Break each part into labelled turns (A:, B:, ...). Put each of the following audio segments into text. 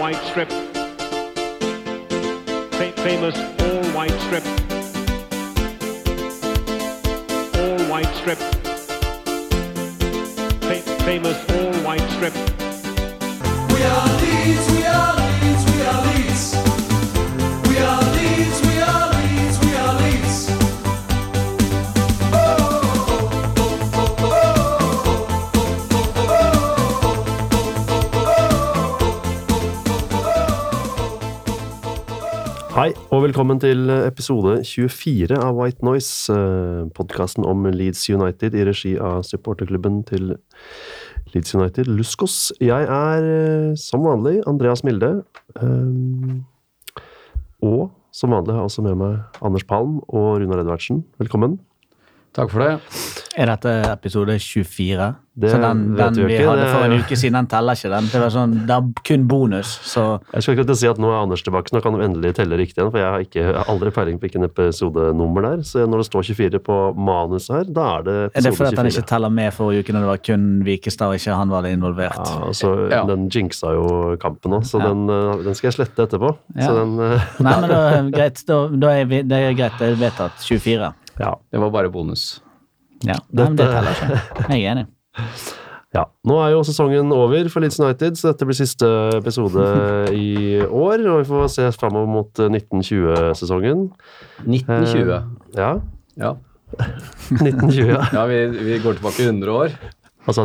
A: white strip. Fa- famous all white strip. All white strip. Fa- famous all white strip.
B: We are Leeds, we are
C: Hei, og velkommen til episode 24 av White Noise, podkasten om Leeds United i regi av supporterklubben til Leeds United, Luskos. Jeg er eh, som vanlig Andreas Milde. eh, Og som vanlig har jeg også med meg Anders Palm og Runar Edvardsen. Velkommen.
D: Takk for det.
E: Er dette episode 24?
C: Det
E: så den,
C: vet
E: den
C: vi ikke,
E: hadde for en uke siden, den teller ikke. den. Det var sånn, det er kun bonus, så
C: Jeg skal ikke si at nå er Anders tilbake, nå kan du endelig telle riktig igjen, for jeg har, ikke, jeg har aldri peiling på hvilken episodenummer det er. Så når det står 24 på manus her, da er det episode 24.
E: er det fordi at han ikke teller med forrige uke når det var kun Vikestad og ikke han var involvert.
C: Ja, altså,
D: Ja.
C: Den jinxa jo kampen òg, så
E: Ja.
C: den, eh, den skal jeg slette etterpå.
E: Ja.
C: Så den, eh,
E: Nei, men da, greit, da, da er vi, det er greit, det er vedtatt 24.
C: ja.
D: Det var bare bonus.
E: Ja, Nei, men det teller ikke. Jeg er enig.
C: ja. Nå er jo sesongen over for Leeds United, så dette blir siste episode i år. Og vi får se framover mot eh, 1920-sesongen.
D: 1920.
C: Ja,
D: Ja,
C: 1920. ja.
D: ja vi, vi går tilbake 100 år.
C: Altså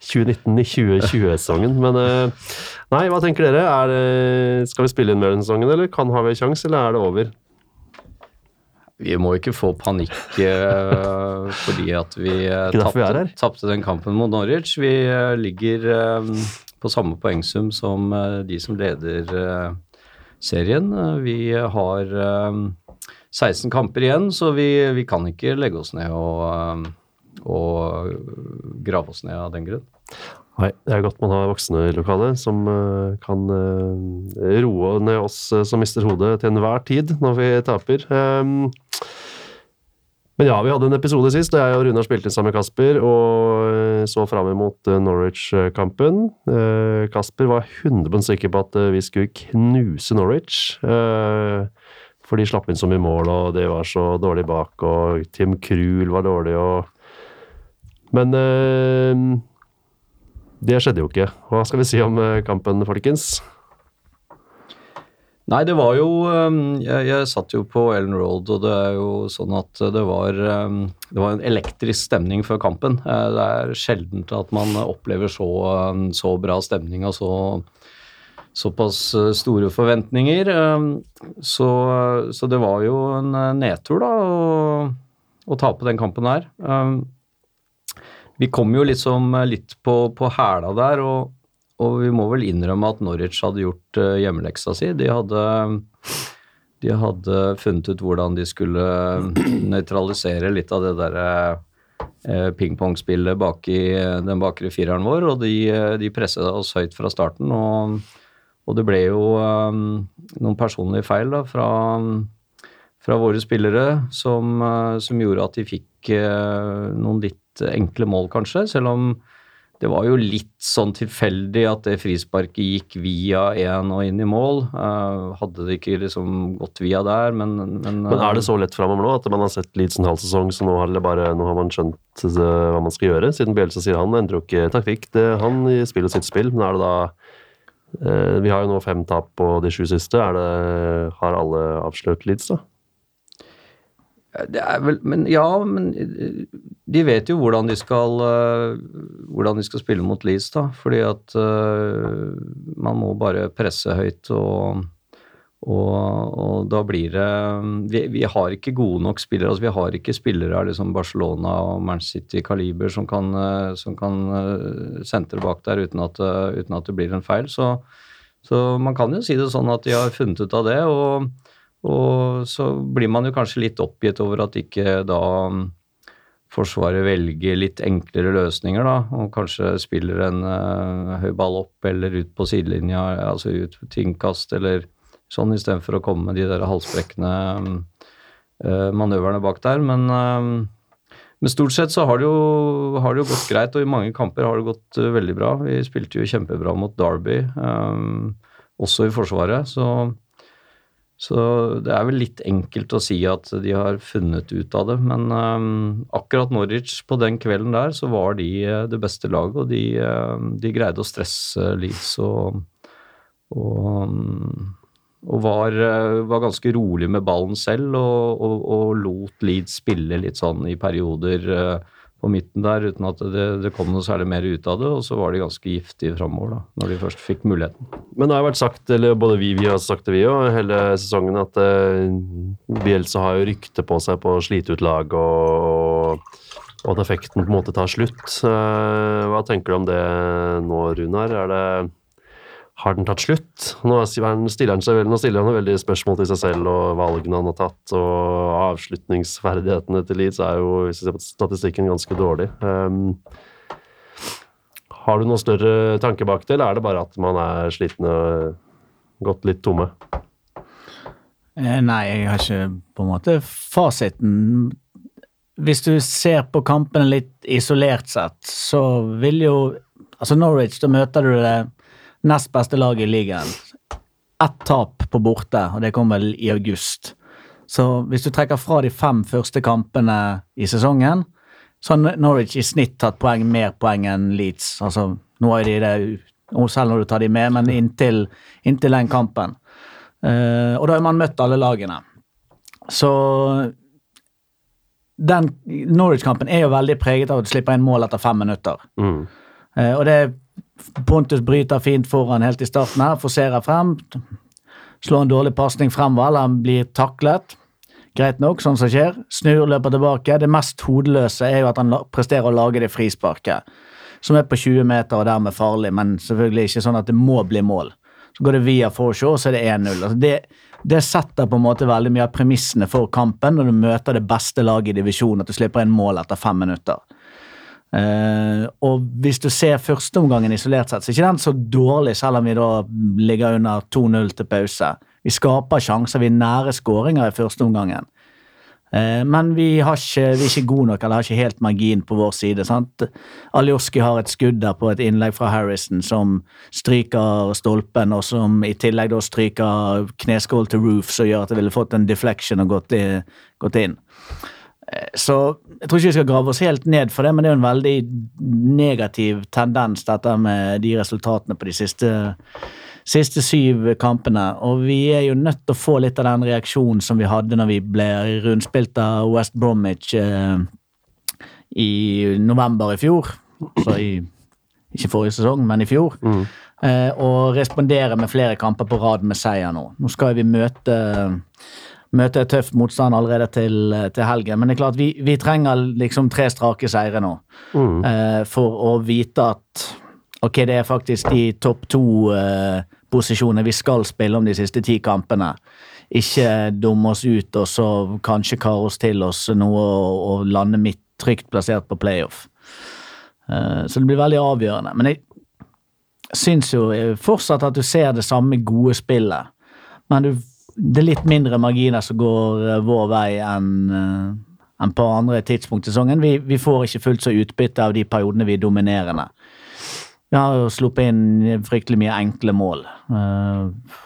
C: 2019-2020-sesongen. Men eh, nei, hva tenker dere? Er, det- skal vi spille inn mer denne sesongen, eller kan har vi en sjanse, eller er det over?
D: Vi må ikke få panikk eh, fordi at vi
C: er
D: tapte, den kampen mot Norwich. Vi eh, ligger eh, på samme poengsum som eh, de som leder eh, serien. Eh, Vi har eh, 16 kamper igjen, så vi, vi kan ikke legge oss ned og, eh, og grave oss ned av den grunn.
C: Nei, det er godt man har voksne i lokalet som eh, kan eh, roe ned oss eh, som mister hodet til enhver tid når vi taper. Um, men ja, vi hadde en episode sist da jeg og Runar spilte sammen med Kasper og så fram imot eh, Norwich-kampen. Kasper var 100% sikker på at vi skulle knuse Norwich. for de slapp inn så mye mål, og det var så dårlig bak, og Tim Krul var dårlig, og Men det skjedde jo ikke. Hva skal vi si om eh, kampen, folkens?
D: Nei, det var jo um, jeg, jeg satt jo på Ellen Road, og det er jo sånn at det var um, Det var en elektrisk stemning før kampen. Eh, Det er sjeldent at man opplever så, um, så bra stemning og så såpass eh, store forventninger. Så, så det var jo en nedtur, da, å, å tape den kampen her. Vi kom jo liksom litt på, på hæla der, og og vi må vel innrømme at Norwich hadde gjort uh, hjemmeleksa si. De hadde, de hadde funnet ut hvordan de skulle nøytralisere litt av det derre pingpongspillet bak i den bakre fireren vår, og de, de presset oss høyt fra starten. Og, og det ble jo noen personlige feil da, fra, fra våre spillere som, som gjorde at de fikk noen litt enkle mål, kanskje, selv om det var jo litt sånn tilfeldig at det frisparket gikk via én og inn i mål. Uh, hadde det ikke liksom gått via der, men Men,
C: Men er det så lett framover nå at man har sett Leeds en halv sesong, så nå har, det bare, nå har man skjønt det, hva man skal gjøre? Siden Bjelsa sier han endrer jo ikke taktikk. Det, han spiller sitt spill, men er det da uh, Vi har jo nå fem tap på de sju siste. Er det, har alle avslørt Leeds, da?
D: Det er vel Men ja, men eh, de vet jo hvordan de skal eh, hvordan de skal spille mot Leeds, da. Fordi at uh, man må bare presse høyt og og, og da blir det vi, vi har ikke gode nok spillere. altså Vi har ikke spillere av liksom Barcelona og Manchester City-kaliber som kan, eh, som kan eh, sentre bak der uten at, uten at det blir en feil. Så, så man kan jo si det sånn at de har funnet ut av det. og og så blir man jo kanskje litt oppgitt over at ikke da mm, Forsvaret velger litt enklere løsninger, da, og kanskje spiller en uh, høy ball opp eller ut på sidelinja, altså ut til innkast eller sånn, istedenfor å komme med de der halsbrekkende uh, manøverne bak der. Men, uh, men stort sett så har det, jo, har det jo gått greit, og i mange kamper har det gått veldig bra. Vi spilte jo kjempebra mot Derby. Også i Forsvaret. Så, så det er vel litt enkelt å si at de har funnet ut av det. Men um, akkurat Norwich på den kvelden der, så var de eh, det beste laget, og de, eh, de greide å stresse Leeds og, og og var, eh, var ganske rolig med ballen selv og, og, lot Leeds spille litt sånn i perioder eh, på midten der uten at det, det kom noe særlig mer ut av det. Og så var de ganske giftige framover, da, når de først fikk muligheten.
C: Men det har vært sagt, eller både vi, vi har sagt det vi òg, hele sesongen, at eh, Bielsa har jo rykte på seg på å slite ut lag og, og at effekten på en måte tar slutt. Eh, hva tenker du om det nå, Runar? Er det har den tatt slutt? Nå stiller han seg stiller han veldig spørsmål til seg selv og valgene han har tatt, og avslutningsferdighetene til Leeds er jo, hvis vi ser på statistikken, ganske dårlig. Um, har du noen større tanke bak det, eller er det bare at man er sliten og gått litt tomme?
E: Eh, Nei, jeg har ikke på en måte fasiten. Hvis du ser på kampene litt isolert sett, så vil jo Altså Norwich, da møter du det nest beste laget i ligaen. Ett tap på borte, og det kom vel i august. Så hvis du trekker fra de fem første kampene i sesongen, så har Norwich i snitt tatt poeng, mer poeng enn Leeds. Altså, nå er de det, selv når du tar de med, men inntil, inntil den kampen. Uh, og da har man møtt alle lagene. Så den Norwich-kampen er jo veldig preget av at du slipper inn mål etter fem minutter.
C: Mm.
E: Uh, og det Pontus bryter fint foran helt i starten her, forserer frem. Slår en dårlig pasning fremover, han blir taklet. Greit nok, sånn som skjer. Snur, løper tilbake. Det mest hodeløse er jo at han presterer å lage det frisparket. Som er på 20 meter og dermed farlig, men selvfølgelig ikke sånn at det må bli mål. Så går det via Forshaw, så er det 1-0. Altså det, det setter på en måte veldig mye av premissene for kampen når du møter det beste laget i divisjonen, at du slipper inn mål etter fem minutter. Eh, og hvis du ser førsteomgangen isolert sett, så er ikke den så dårlig, selv om vi da ligger under 2-0 til pause. Vi skaper sjanser, vi er nære skåringer i førsteomgangen. Uh, men vi, ikke, vi er ikke gode nok, eller har ikke helt margin på vår side. sant? Aljoski har et skudd der på et innlegg fra Harrison som stryker stolpen, og som i tillegg da stryker kneskål til Roof, som gjør at det ville fått en deflection og gått, i, gått inn. Så jeg tror ikke vi skal grave oss helt ned for det, men det er jo en veldig negativ tendens, dette med de resultatene på de siste, siste syv kampene. Og vi er jo nødt til å få litt av den reaksjonen som vi hadde når vi ble rundspilt av West Bromwich eh, i november i fjor. Så i ikke forrige sesong, men i fjor. Eh, og respondere med flere kamper på rad med seier nå. Nå skal vi møte møte et tøft motstand allerede til, til helgen. Men det er klart, vi, vi trenger liksom tre strake seire nå. Eh, for å vite at ok, det er faktisk de topp to-posisjonene vi skal spille om de siste ti kampene. Ikke dumme oss ut og så kanskje kare oss til oss noe og, og lande midt trygt plassert på playoff. Eh, så det blir veldig avgjørende. Men jeg syns jo fortsatt at du ser det samme gode spillet. Men du, det er litt mindre marginer som går eh, vår vei enn eh, enn på andre tidspunkt i sesongen. Vi, vi får ikke fullt så utbytte av de periodene vi er dominerende. Vi har jo sluppet inn fryktelig mye enkle mål. eh,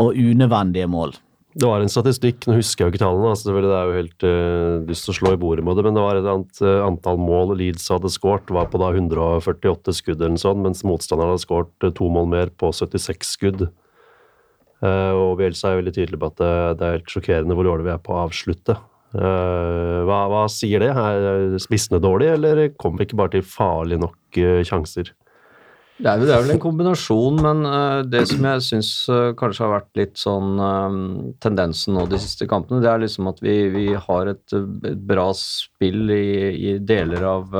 E: og unødvendige mål.
C: Det var en statistikk, nå husker jeg jo ikke tallene, altså det er jo helt uh, lyst til å slå i bordet med det, men det var et annet eh, antall mål Leeds hadde skåret, var på da 148 skudd eller noe sånt, mens motstanderen hadde skåret to mål mer på 76 skudd. Eh, og Bjelsa er veldig tydelig på at det, det er helt sjokkerende hvor dårlig vi er på å avslutte. Eh, hva, hva sier det? Er spissene dårlige, eller kommer vi ikke bare til farlige nok eh, sjanser?
D: Det er, det er vel en kombinasjon, men eh, det som jeg syns eh, kanskje har vært litt sånn eh, tendensen nå de siste kampene, det er liksom at vi, vi har et, eh, et bra spill i, i deler av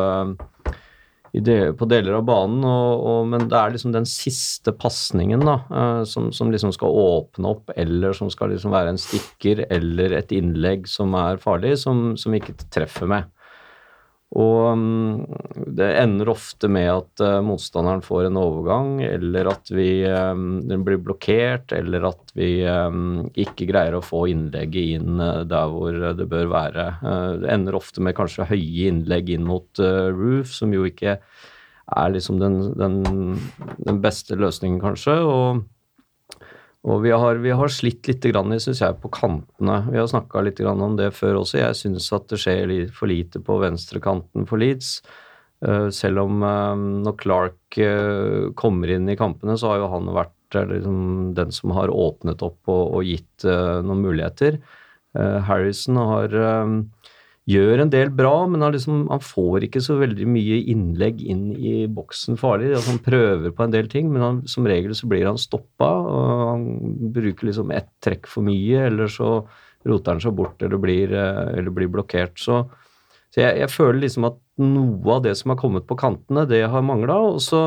D: på deler av banen, og, og, men det er liksom den siste pasningen eh, som, som liksom skal åpne opp, eller som skal liksom være en stikker eller et innlegg som er farlig, som, som ikke treffer med. Og mm, det ender ofte med at eh, motstanderen får en overgang, eller at vi, eh, den blir blokkert, eller at vi eh, ikke greier å få innlegget inn der hvor det bør være. Det ender ofte med kanskje høye innlegg inn mot Roof, som jo ikke er liksom den, den, den beste løsningen, kanskje. og Og vi har, vi har slitt litt, syns jeg, på kantene. Vi har snakka litt om det før også. Jeg syns at det skjer for lite på venstrekanten for Leeds. Eh, selv om eh, når Clark eh, kommer inn i kampene, så har jo han vært liksom, den som har åpnet opp og, og gitt noen muligheter. Harrison har gjør en del bra, men han, liksom, han får ikke så veldig mye innlegg inn i boksen farlig. Altså, han prøver på en del ting, men han, som regel så blir han stoppa. og Han bruker liksom ett trekk for mye, eller så roter han seg bort eller blir, eh, eller blir blokkert. Så, så jeg, jeg føler liksom at noe av det som har kommet på kantene, det har mangla. Og så,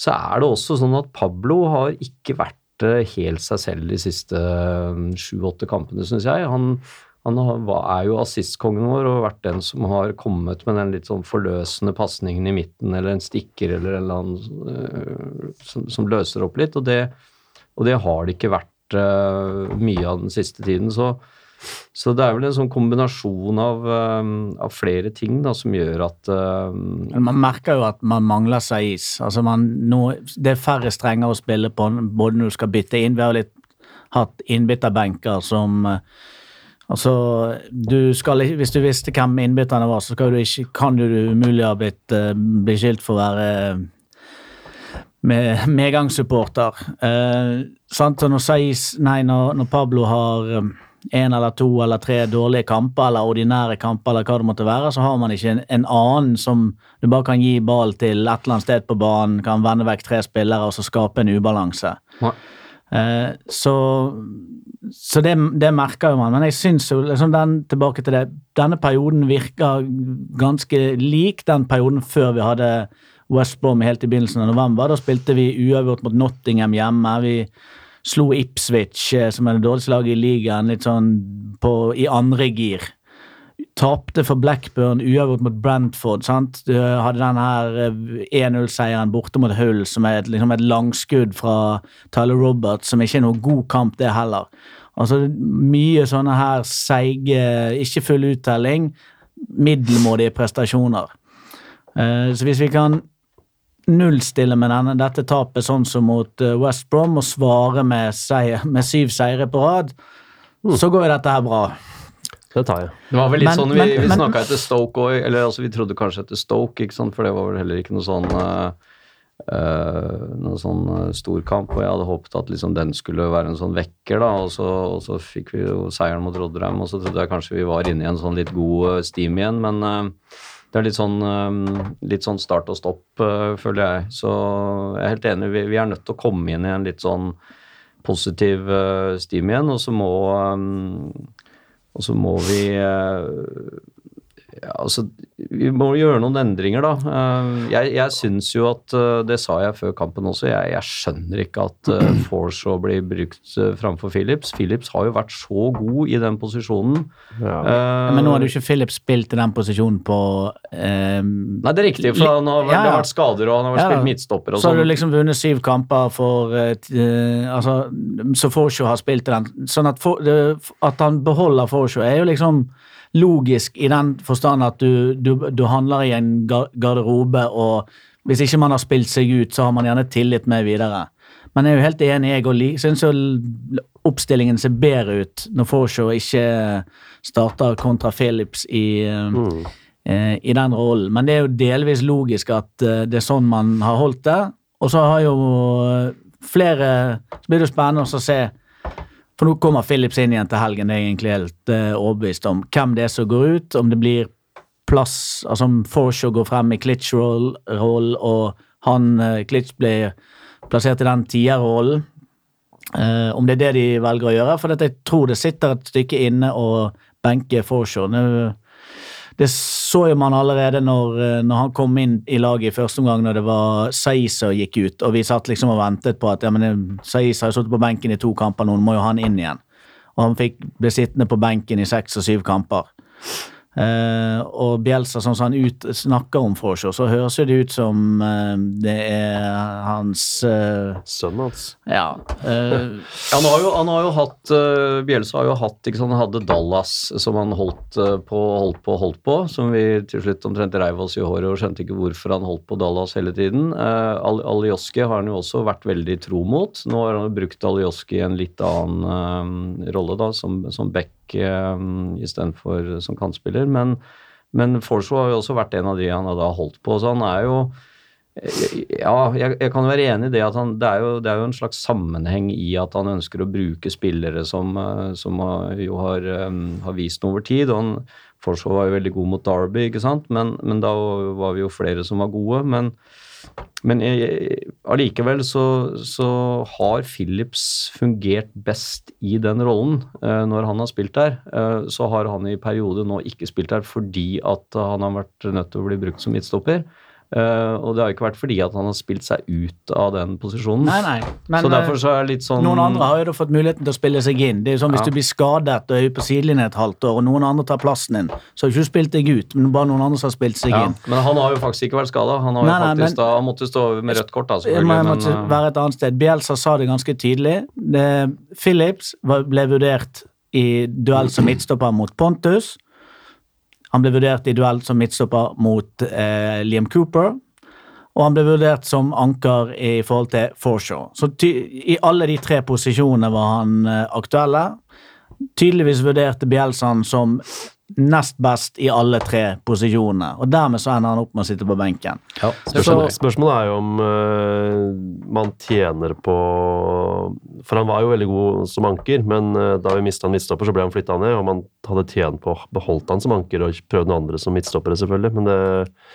D: så er det også sånn at Pablo har ikke vært eh, helt seg selv de siste eh, sju-åtte kampene, syns jeg. Han, han er jo assistkongen vår og har vært den som har kommet med den litt sånn forløsende pasningen i midten, eller en stikker eller en eller annen øh, som, som løser opp litt, og det, og det har det ikke vært øh, mye av den siste tiden. Så, så det er vel en sånn kombinasjon av, øh, av flere ting da, som gjør at
E: uh, Man merker jo at man mangler Saiz. Altså man, nå, det er færre strenger å spille på, både når du skal bytte inn. Vi har litt hatt innbytterbenker som eh, Altså, du skal, hvis du visste hvem innbytterne var, så du ikke, kan du umulig ha blitt uh, beskyldt for å være eh, med, medgangssupporter. Uh, sant? Når, Saiz, nei, når, når Pablo har eh, en eller to eller tre dårlige kamper, eller ordinære kamper, eller hva det måtte være, så har man ikke en, en annen som du bare kan gi ball til et eller annet sted på banen, kan vende vekk tre spillere og så skape en ubalanse.
D: Nei.
E: Eh, så så det, det merker jo man. Men jeg syns jo liksom den, tilbake til det, denne perioden virker ganske lik den perioden før vi hadde West Brom helt i begynnelsen av november. Da spilte vi uavgjort mot Nottingham hjemme. Vi slo Ipswich, eh, som er det dårligste laget i ligaen, litt sånn på, i andre gir. Tapte for Blackburn, uavgjort mot Brentford. sant? Du hadde den her eh, 1-0-seieren borte mot Hull, som er et, liksom et langskudd fra Tyler Roberts, som ikke er noe god kamp, det heller. Altså mye sånne her seige, ikke full uttelling, middelmådige prestasjoner. Eh, så hvis vi kan nullstille med denne, dette tapet sånn som mot eh, West Brom og svare med, seier, med syv seire på rad, så går jo dette her bra.
C: Det tar jeg.
D: Det var vel litt
E: Men-
D: sånn vi,
E: men-
D: vi snakka etter Stoke òg, eller altså vi trodde kanskje etter Stoke, ikke sant, for det var vel heller ikke noe sånn uh, Uh, noe sånn eh, storkamp, og jeg hadde håpet at liksom den skulle være en sånn vekker, da, og så, og så fikk vi jo seieren mot Rodderheim og så trodde jeg kanskje vi var inne i en sånn litt god eh, steam igjen, men uh, det er litt sånn, eh, litt sånn start og stopp, eh, føler jeg. Så jeg er helt enig, vi, vi er nødt til å komme inn i en litt sånn positiv eh, steam igjen, og så må eh, og så må vi eh, altså, Vi må gjøre noen endringer, da. Eh, Jeg, jeg syns jo at eh, Det sa jeg før kampen også. Jeg, jeg skjønner ikke at uh, Forshaw blir brukt framfor Phillips. Phillips har jo vært så god i den posisjonen.
C: Ja.
D: Uh,
E: Men nå har jo ikke Phillips spilt i den posisjonen på uh,
D: Nei, det er riktig, for han har, vært-
E: Ja,
D: det
E: ja.
D: har vært skader, og han har vært
E: Ja,
D: spilt midtstopper og
E: Så har
D: sånn.
E: du liksom vunnet syv kamper for uh, eh, Altså, så Forshaw har spilt i den. Sånn at, for, at han beholder Forshaw, er jo liksom logisk i den forstand at du, du, du handler i en garderobe, og hvis ikke man har spilt seg ut, så har man gjerne tillit med videre. Men jeg er jo helt enig, jeg òg syns jo oppstillingen ser bedre ut når Forshaw ikke starter kontra Phillips i mm. eh, i den rollen. Men det er jo delvis logisk at eh, det er sånn man har holdt det. Og så har jo eh, flere Så blir det jo spennende å se For nå kommer Philips inn igjen til helgen, det er egentlig helt uh, overbevist om. Hvem det er som går ut, om det blir plass Altså om Forshaw går frem i Klitsch-roll, og han uh, Klitsch blir plassert i den tierrollen. Uh, om det er det de velger å gjøre. For jeg tror det sitter et stykke inne å benke Forshaw. Det så jo man allerede når, eh, når han kom inn i laget i første omgang, når det var Saisa gikk ut, og vi satt liksom og ventet på at ja, men Saisa har sittet på benken i to kamper nå, nå må jo han inn igjen. Og han fikk, ble sittende på benken i seks og syv kamper. Eh, og Bjelsa, sånn som han ut, snakker om Forshaw, så høres det ut som uh, det er hans uh,
C: Sønnen hans.
E: Ja. eh,
D: Han har jo, han har jo hatt uh, Bjelsa har jo hatt ikke sant, Han hadde Dallas som han holdt på, holdt på, holdt på. Som vi til slutt omtrent reiv oss i håret og skjønte ikke hvorfor han holdt på Dallas hele tiden. Uh, Al Alioski har han jo også vært veldig tro mot. Nå har han jo brukt Alioski i en litt annen rolle, da, som, som back uh, istedenfor som kantspiller. Men, men Forshaw har jo også vært en av de han har holdt på. Så han er jo ja, jeg, jeg kan være enig i det at han, det, er jo, det er jo en slags sammenheng i at han ønsker å bruke spillere som, eh, som jo har, um, har vist noe over tid. og han Forshaw var jo veldig god mot Derby, ikke sant? Men, men da var vi jo flere som var gode. Men, men allikevel så, så har Phillips fungert best i den rollen eh, når han har spilt der. Eh, så har han i periode nå ikke spilt der fordi at han har vært nødt til å bli brukt som midtstopper. Eh, og det har ikke vært fordi at han har spilt seg ut av den posisjonen.
E: nei, nei. Men
D: så
E: eh,
D: derfor så er det litt sånn
E: noen andre har jo da fått muligheten til å spille seg inn. Det er jo sånn Hvis
D: Ja.
E: du blir skadet og er på sidelinjen et halvt år, og noen andre tar plassen din, så har du ikke spilt deg ut, men bare noen andre som har spilt seg
D: ja,
E: inn.
D: Men han har jo faktisk ikke vært skada. Han har jo
E: Nei, nei,
D: faktisk
E: men-
D: da, han måtte stå med rødt kort, da, selvfølgelig. Men,
E: måtte
D: eh,
E: være et annet sted. Bielsa sa det ganske tydelig. Det, Phillips ble vurdert i duell som midtstopper mot Pontus. Han ble vurdert i duell som midtstopper mot eh, Liam Cooper. Og han ble vurdert som anker i forhold til Forshaw. Så i alle de tre posisjonene var han eh, aktuelle. Tydeligvis vurderte Bielsa som nest best i alle tre posisjonene. Og dermed så ender han opp med å sitte på benken.
D: ja,
C: Spørsmålet, spørsmålet er jo om uh, man tjener på For han var jo veldig god som anker, men uh, da vi mista han midtstopper, så ble han flytta ned. Og man hadde tjent på å beholdt han som anker og prøvd noen andre som midtstoppere, selvfølgelig. Men det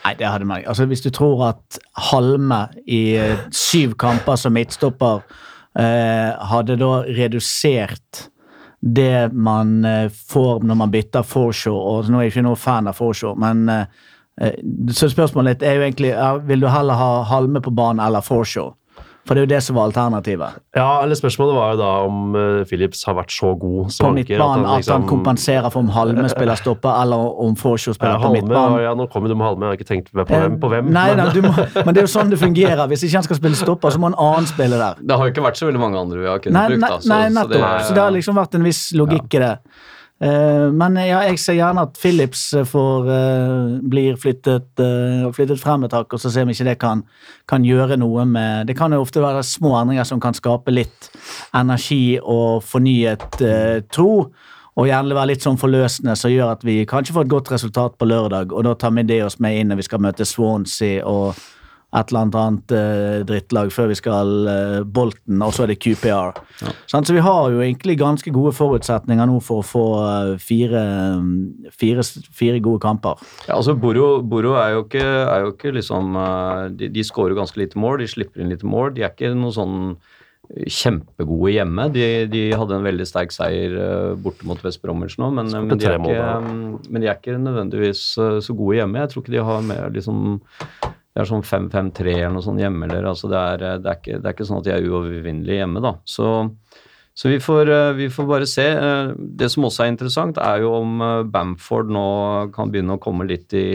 E: Nei, det hadde man ikke. Altså, hvis du tror at Halme i eh, syv kamper som midtstopper uh, hadde da redusert det man eh, får når man bytter Forshaw, og nå er jeg ikke noen fan av Forshaw, men eh, eh, så spørsmålet er jo egentlig vil du heller ha Halme på banen eller Forshaw? For det er jo det som var alternativet.
C: Ja, eller spørsmålet var jo da om uh, Philips har vært så god
E: På
C: som på
E: midtbanen, at han
C: liksom-
E: kompenserer for om Halme spiller stopper, eller om Forshaw
C: ja,
E: på midtbanen.
C: ja, nå kommer du med Halme, jeg har ikke tenkt på hvem. På hvem
E: Nei,
C: men-
E: nei, du må, men det er jo sånn det fungerer. Hvis ikke han skal spille stopper, så må en annen spille der.
D: Det har jo ikke vært så veldig mange andre vi har kunnet
E: nei,
D: da, så,
E: nei
D: så
E: nettopp.
D: er...
E: Så det har liksom vært en viss logikk i det. Eh, men ja, jeg ser gjerne at Philips får, eh, blir flyttet, eh, flyttet frem et hakk, og så ser vi ikke det kan, kan gjøre noe med Det kan jo ofte være små endringer som kan skape litt energi og fornyet eh, tro. Og gjerne være litt sånn forløsende som gjør at vi kanskje får et godt resultat på lørdag. Og da tar vi det oss med inn når vi skal møte Swansea og et eller annet annet eh, drittlag før vi skal uh, Bolten, og så er det QPR. Sånn, så vi har jo egentlig ganske gode forutsetninger nå for å få eh, fire, mm, fire, fire gode kamper.
D: Ja, altså Boro, Boro er, jo ikke, er jo ikke liksom eh, De, de skårer ganske lite mål, de slipper inn lite mål. De er ikke noe sånn kjempegode hjemme. De, de hadde en veldig sterk seier eh, borte mot West Bromwich nå, men, men, de er ikke, mm, men de er ikke nødvendigvis eh, så gode hjemme. Jeg tror ikke de har mer liksom Det er sånn 5-5-3 eller noe sånt hjemme. Eller, altså det, er, det, er ikke, det er ikke sånn at de er uovervinnelige hjemme, da. Så, så vi, får, eh, vi får bare se. Eh, Det som også er interessant, er jo om eh, Bamford nå kan begynne å komme litt i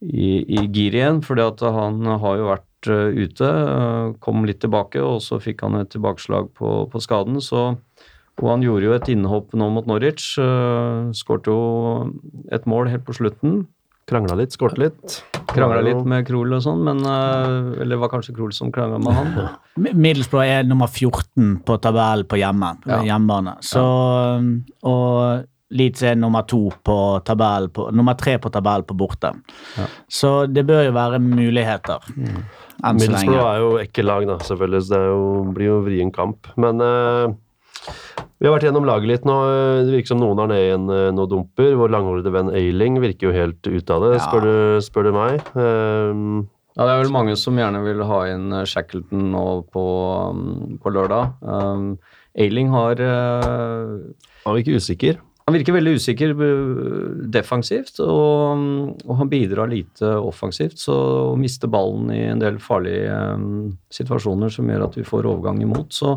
D: i, i gir igjen, fordi han har jo vært ute, kom litt tilbake, og så fikk han et tilbakeslag på, på skaden. Så, og han gjorde jo et innhopp nå mot Norwich, uh, skårte jo et mål helt på slutten.
C: Krangla litt, skårte litt.
D: Krangla litt med Krohl og sånn, men eh, Eller det var kanskje Krohl som krangla med han.
E: Mi- Middlesbrough er nummer 14 på tabellen på hjemme,
D: Ja.
E: hjemmebane. Så, Og Leeds er nummer to på tabellen på, nummer tre på tabellen på borte.
D: Ja.
E: Så det bør jo være muligheter. Enn så
C: Middlesbrough er jo ekkel lag, da, selvfølgelig, så det er jo, blir jo vrien kamp. Men eh, vi har vært gjennom laget litt nå. Det virker som noen er ned i en eh, dumper. Vår langhårede venn Ailing virker jo helt ute av det,
E: Ja.
C: spør, du, spør du meg. Um,
D: Ja, det er vel mange som gjerne vil ha inn eh, Shackleton nå på, um, på lørdag. Um, Ailing har uh,
C: han virker usikker.
D: Han virker veldig usikker defensivt, og, og han bidrar lite offensivt. Så å miste ballen i en del farlige um, situasjoner som gjør at vi får overgang imot. Så,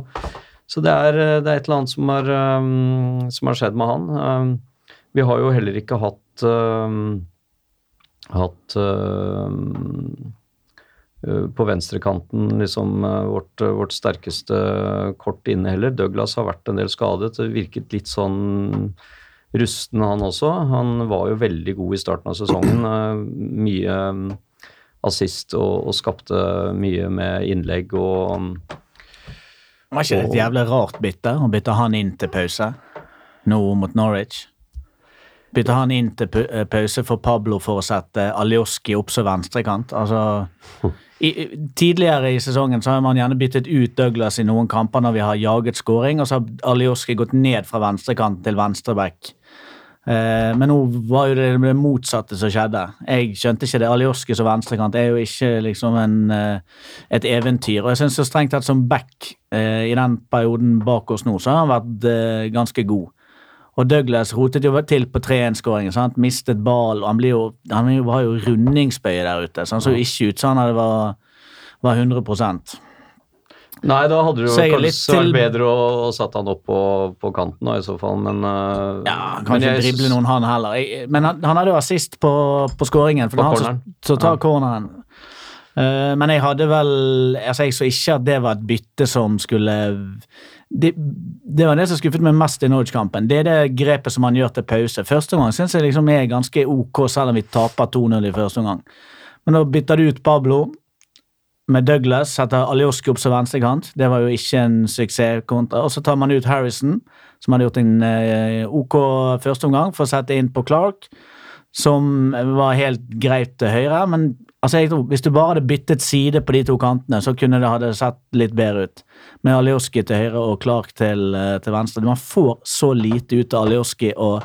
D: så det, er, eh, det er et eller annet som har, um, som har skjedd med han. Um, vi har jo heller ikke hatt um, hatt på venstrekanten liksom vårt, vårt sterkeste kort inne heller. Douglas har vært en del skadet. Det virket litt sånn rusten han også. Han var jo veldig god i starten av sesongen. Mye assist og, og skapte mye med innlegg og um,
E: Var ikke det et jævlig rart bytte å bytte han inn til pause nå mot Norwich? Bytte han inn til eh, pause for Pablo for å sette Alioski opp som venstrekant? Altså i, Tidligere i sesongen så har man gjerne byttet ut Douglas i noen kamper når vi har jaget scoring, og så har Alioski gått ned fra venstrekant til venstreback. Eh, men nå var jo det det motsatte som skjedde. Jeg skjønte ikke det. Alioski som venstrekant er jo ikke liksom en, eh, et eventyr. Og jeg syns strengt tatt som back eh, i den perioden bak oss nå, så har han vært ganske god. Og Douglas rotet jo til på 3-1-skåringen. sant? Mistet ball. og Han, blir jo, han var jo- rundingsbøye der ute, så han så jo ikke ut som han var, var 100
D: Nei, da hadde det jo kanskje
E: til-
D: vært bedre å, å satt han opp på, på kanten da, i så fall, men uh,
E: Ja, han
D: men
E: kan ikke
D: jeg
E: drible noen, han heller. Jeg, men han, han hadde jo assist på, på skåringen. For det er han som, tar
D: Ja.
E: corneren. Uh, men jeg hadde vel Altså, jeg så ikke at det var et bytte som skulle det, det var det som skuffet meg mest i Norwich-kampen. Det er det grepet som han gjør til pause. Første omgang syns jeg liksom er ganske ok, selv om vi taper 2-0 i første omgang. Men da bytter du ut Pablo med Douglas, setter Alioski opp som venstrekant. Det var jo ikke en suksesskontra. Og så tar man ut Harrison, som hadde gjort en eh, ok førsteomgang, for å sette inn på Clark, som var helt greit til høyre. Men altså, jeg tror, hvis du bare hadde byttet side på de to kantene, så kunne det hadde sett litt bedre ut. Med Alioski til høyre og Clark til, eh, til venstre. Man får så lite ut av Alioski og,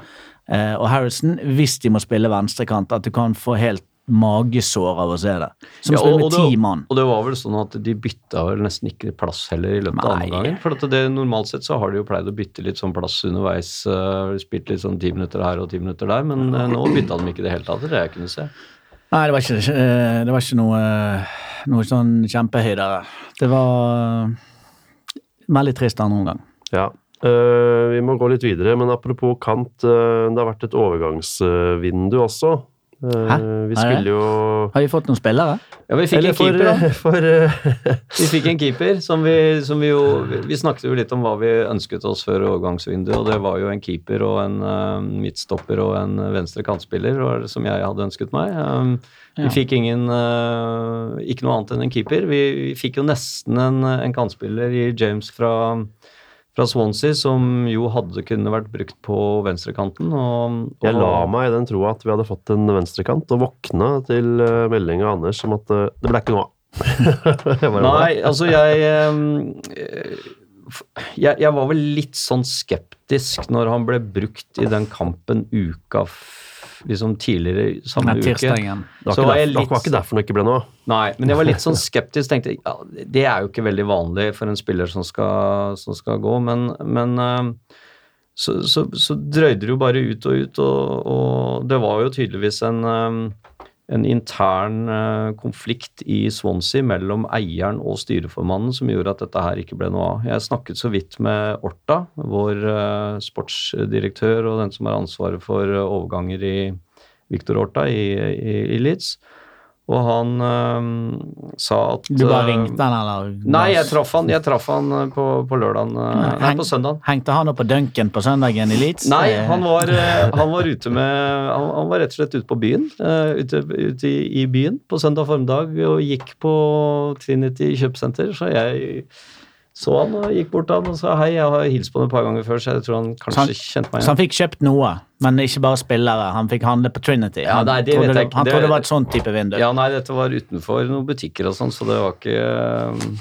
E: eh, og Harrison hvis de må spille venstrekant, at du kan få helt magesår av å se det. Som
D: Ja, spiller
E: med ti mann.
D: Og det var vel sånn at de bytta vel nesten ikke plass heller i løpet av andre gangen. For at det, normalt sett så har de jo pleid å bytte litt sånn plass underveis. Uh, spilt litt sånn ti minutter her og ti minutter der, men uh, nå bytta de ikke i det hele tatt. Det jeg kunne se.
E: Nei, det var ikke, eh, det var ikke noe, noe sånn kjempehøydere. Det var veldig trist andre omgang.
C: Ja. Uh, vi må gå litt videre, men apropos kant, det har vært et overgangsvindu også. Eh,
E: Hæ?
C: Vi
E: Er
C: skulle jo
E: Har vi fått noen spillere?
D: Ja, vi fikk
C: Eller
D: en
C: for,
D: keeper, da.
C: for eh,
D: Vi fikk en keeper som vi, som vi jo Vi vi snakket jo litt om hva vi ønsket oss før overgangsvinduet, og det var jo en keeper og en eh, midtstopper og en venstre kantspiller som jeg hadde ønsket meg. Um,
E: Ja.
D: Vi fikk ingen eh, Ikke noe annet enn en keeper. Vi, vi fikk jo nesten en, en kantspiller i James fra, fra Swansea, som jo hadde kunne vært brukt på venstrekanten. Og, og
C: Jeg la meg i den troa at vi hadde fått en venstrekant, og våkna til uh, melding av Anders om at eh, det ble ikke noe av.
D: Nei, altså jeg, eh, jeg Jeg var vel litt sånn skeptisk når han ble brukt i den kampen uka f- liksom tidligere samme
E: Nei,
D: uke. Så var jeg litt-
C: var ikke derfor det ikke ble noe.
D: Nei, men jeg var litt sånn skeptisk. tenkte ja, Det er jo ikke veldig vanlig for en spiller som skal, som skal gå, men, men eh, så, så, så drøyde det jo bare ut og ut, og, og det var jo tydeligvis en, eh, en intern uh, konflikt i Swansea mellom eieren og styreformannen som gjorde at dette her ikke ble noe av. Jeg snakket så vidt med Orta, vår uh, sportsdirektør og den som har ansvaret for uh, overganger i Victor Orta i, i, i Leeds. Og han øh, sa at
E: Du bare
D: øh,
E: ringte han, eller?
D: Nei, jeg traff han, jeg traff han øh, på, på lørdagen øh, Nei,
E: Heng-
D: på søndagen.
E: Hengte han opp på Duncan på søndagen i Leeds?
D: Nei, han var, han var ute med han, han var rett og slett ute på byen. ute ute i, i byen på søndag formiddag og gikk på Trinity kjøpesenter. Så jeg så han og gikk bort til han og sa hei. Jeg har hilst på han et par ganger før, så jeg tror han kanskje
E: han-
D: kjente meg
E: Så han fikk kjøpt noe, men ikke bare spillere. Han fikk handle på Trinity.
D: Ja,
E: han
D: nei, det
E: trodde,
D: vet jeg ikke.
E: han
D: Det-
E: trodde det var et sånn type vindu.
D: Ja, nei, dette var utenfor noen butikker og sånn, så det var ikke øh,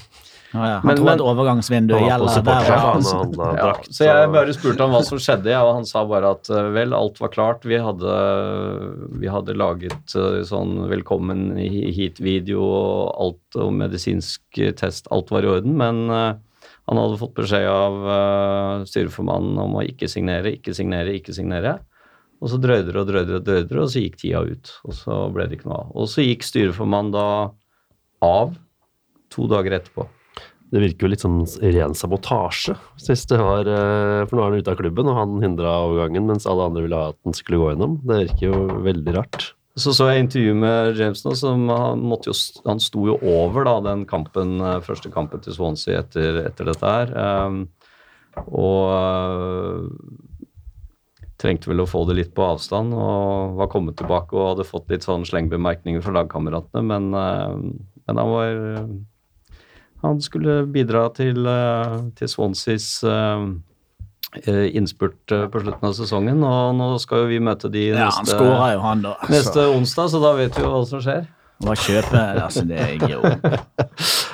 E: Ja, ja. Han
D: Men-
E: tror
D: men-
E: at overgangsvinduet
C: Han
E: gjelder der. Ja,
C: han, han,
D: Ja, så jeg bare spurte han hva som skjedde, og han sa bare at eh, vel, alt var klart. Vi hadde, vi hadde laget eh, sånn velkommen hit-video og alt og medisinsk test, alt var i orden, men eh, han hadde fått beskjed av uh, styreformannen om å ikke signere, ikke signere, ikke signere. Og så drøyde det og drøyde og drøyde og så gikk tida ut. Og så ble det ikke noe av. Og så gikk styreformannen da av to dager etterpå.
C: Det virker jo litt sånn ren sabotasje. Sist det var, eh, for nå er han ute av klubben, og han hindra overgangen, mens alle andre ville ha at den skulle gå gjennom. Det virker jo veldig rart.
D: Så så jeg intervju med James nå, som han, måtte jo, han sto jo over da, den kampen, eh, første kampen til Swansea etter, etter dette her. Um, og uh, trengte vel å få det litt på avstand, og var kommet tilbake og hadde fått litt sånn slengbemerkninger fra lagkameratene, men, uh, men han var Han skulle bidra til, til Swanseas innspurt øh, på slutten av sesongen, og nå skal jo vi møte de
E: Ja, han
D: neste,
E: jo, han, da.
D: neste onsdag, så da vet vi jo hva som skjer.
E: Hva kjøper Altså, det er jo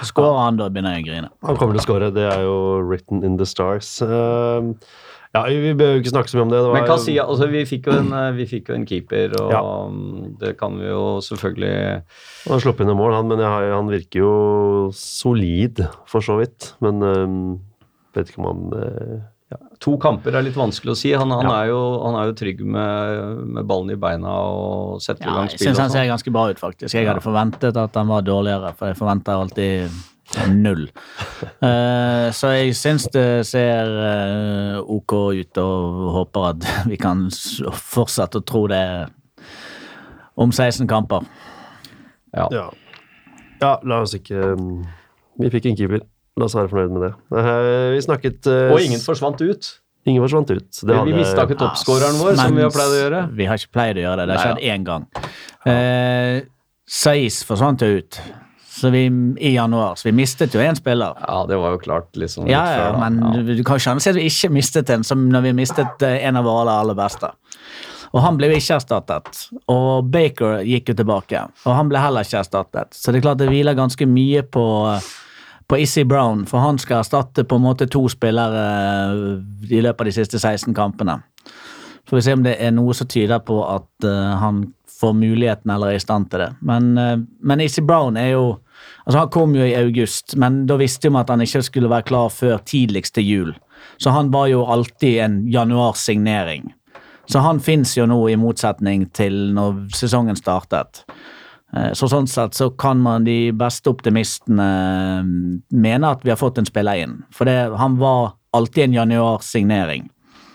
E: Skårer han, da begynner jeg å grine.
C: Han kommer til å skåre, det er jo written in the stars. Eh, ja, vi behøver jo ikke snakke så mye om det. det var
D: Men hva sier, altså, vi, fikk jo en, vi fikk jo en keeper, og
C: Ja.
D: det kan vi jo selvfølgelig
C: Han har sluppet inn et mål, han, men jeg, han virker jo solid, for så vidt. Men um, vet ikke om han eh,
D: To kamper er litt vanskelig å si. Han, han,
C: Ja.
D: er, jo, han er jo trygg med, med ballen i beina og setter i
E: gang
D: gang
E: jeg
D: spill.
E: syns
D: og
E: han
D: sånn.
E: ser ganske bra ut, faktisk. Jeg hadde forventet at han var dårligere, for jeg forventer alltid null. uh, så jeg syns det ser uh, ok ut, og håper at vi kan fortsette å tro det om 16 kamper.
D: Ja.
C: Ja. ja, la oss ikke mm, Vi fikk en keeper. La oss være fornøyd med det. Eh, vi snakket uh,
D: Og ingen forsvant ut.
C: ingen forsvant ut. Det
D: vi mista ikke toppskåreren vår, som vi har pleid å gjøre.
E: Vi har ikke pleid å gjøre det. Det har skjedd én gang. Uh, Saiz forsvant jo ut så vi, i januar, så vi mistet jo én spiller.
D: Ja, det var jo klart liksom
E: Ja, ja,
D: før,
E: men
D: Ja.
E: du, du kan ikke si at vi ikke mistet en, som når vi mistet eh, en av våre aller, aller beste. Og han ble jo ikke erstattet. Og Baker gikk jo tilbake, og han ble heller ikke erstattet. Så det er klart det hviler ganske mye på, på Issy Brown, for han skal erstatte på en måte to spillere eh, i løpet av de siste 16 kampene. Får vi se om det er noe som tyder på at eh, han får muligheten eller er i stand til det. Men, uh, men Issy Brown er jo Altså Han kom jo i august, men da visste vi at han ikke skulle være klar før tidligst til jul. Så han var jo alltid en januarsignering. Så han fins jo nå, i motsetning til når sesongen startet. Eh, Så sånn sett så kan man de beste optimistene eh, mene at vi har fått en spiller inn. For det, han var alltid en januarsignering.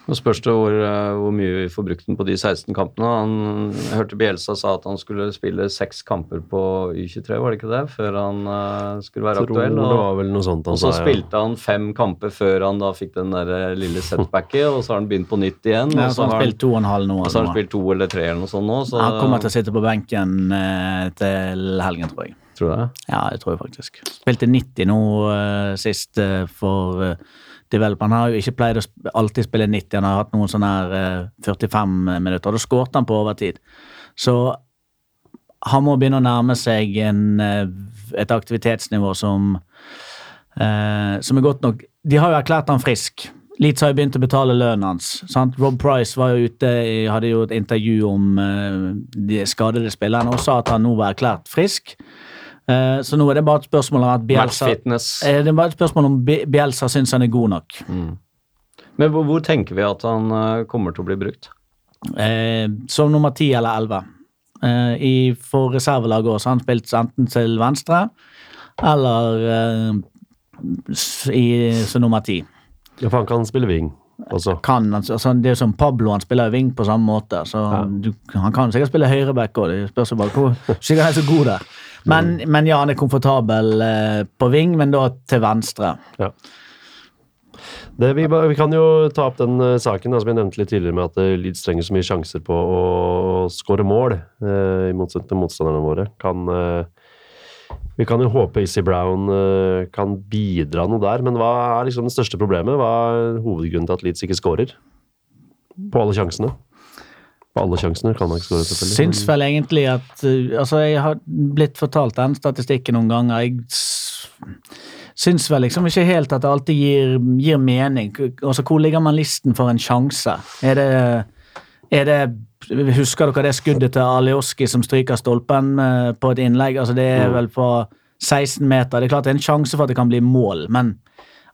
D: Nå spørs det hvor, eh, hvor mye vi får brukt den på de 16 kampene. Han hørte Bjelsa sa at han skulle spille seks kamper på U23, var det ikke det? Før han uh, skulle være aktuell.
C: det
D: Og,
C: var vel noe sånt han
D: og så
C: sa, ja.
D: spilte han fem kamper før han da fikk den der eh, lille setbacket, og så har han begynt på nytt igjen.
E: Ja,
D: og
E: så
D: så
E: han
D: har han,
E: spilt to og en halv nå.
D: og så har han spilt to eller tre eller noe sånt nå. Så,
E: Han kommer til å sitte på benken eh, til helgen, tror jeg.
D: Tror du det?
E: Ja, det tror jeg faktisk. Spilte 90 nå eh, sist eh, for uh, Develop. Han har jo ikke pleid å alltid spille 90, han har hatt noen sånne her eh, 45 minutter, og da skårte han på overtid. Så han må begynne å nærme seg en, eh, et aktivitetsnivå som, eh, som er godt nok. De har jo erklært han frisk. Leeds har jo begynt å betale lønnen hans. Sant? Rob Price var jo ute, hadde jo et intervju om eh, de skadede spillerne og sa at han nå var erklært frisk. Eh, så nå er det bare et spørsmål om at Bielsa. Eh, Det er bare et spørsmål om Bielsa syns han er god nok.
D: Men hvor, hvor tenker vi at han eh, kommer til å bli brukt?
E: Eh, som nummer ti eller elleve. Eh, i, for reservelaget også har han spilt enten til venstre eller eh, i, som nummer ti.
C: Ja, for han kan spille wing også.
E: Kan, altså, det er som Pablo, han spiller wing på samme måte. Så du, Han kan sikkert spille høyreback òg, det spørs bare hvor sikkert han er så god der. Men, men ja, han er komfortabel eh, på ving, men da til venstre.
C: Ja. Det, vi, vi kan jo ta opp den eh, saken da, som jeg nevnte litt tidligere, med at eh, Leeds trenger så mye sjanser på å skåre mål, eh, i motsetning til motstanderne våre. Kan, eh, vi kan jo håpe Issy Brown eh, kan bidra noe der, men hva er liksom det største problemet? Hva er hovedgrunnen til at Leeds ikke skårer? På alle sjansene. På alle sjansene kan han ikke skåre, selvfølgelig.
E: Syns vel egentlig at uh, Altså, jeg har blitt fortalt den statistikken noen ganger. Jeg syns vel liksom ikke helt at det alltid gir, gir mening. Altså, hvor ligger man listen for en sjanse? Er det, er det Husker dere det skuddet til Alioski som stryker stolpen eh, på et innlegg? Altså, det er vel på 16 meter. Det er klart det er en sjanse for at det kan bli mål, men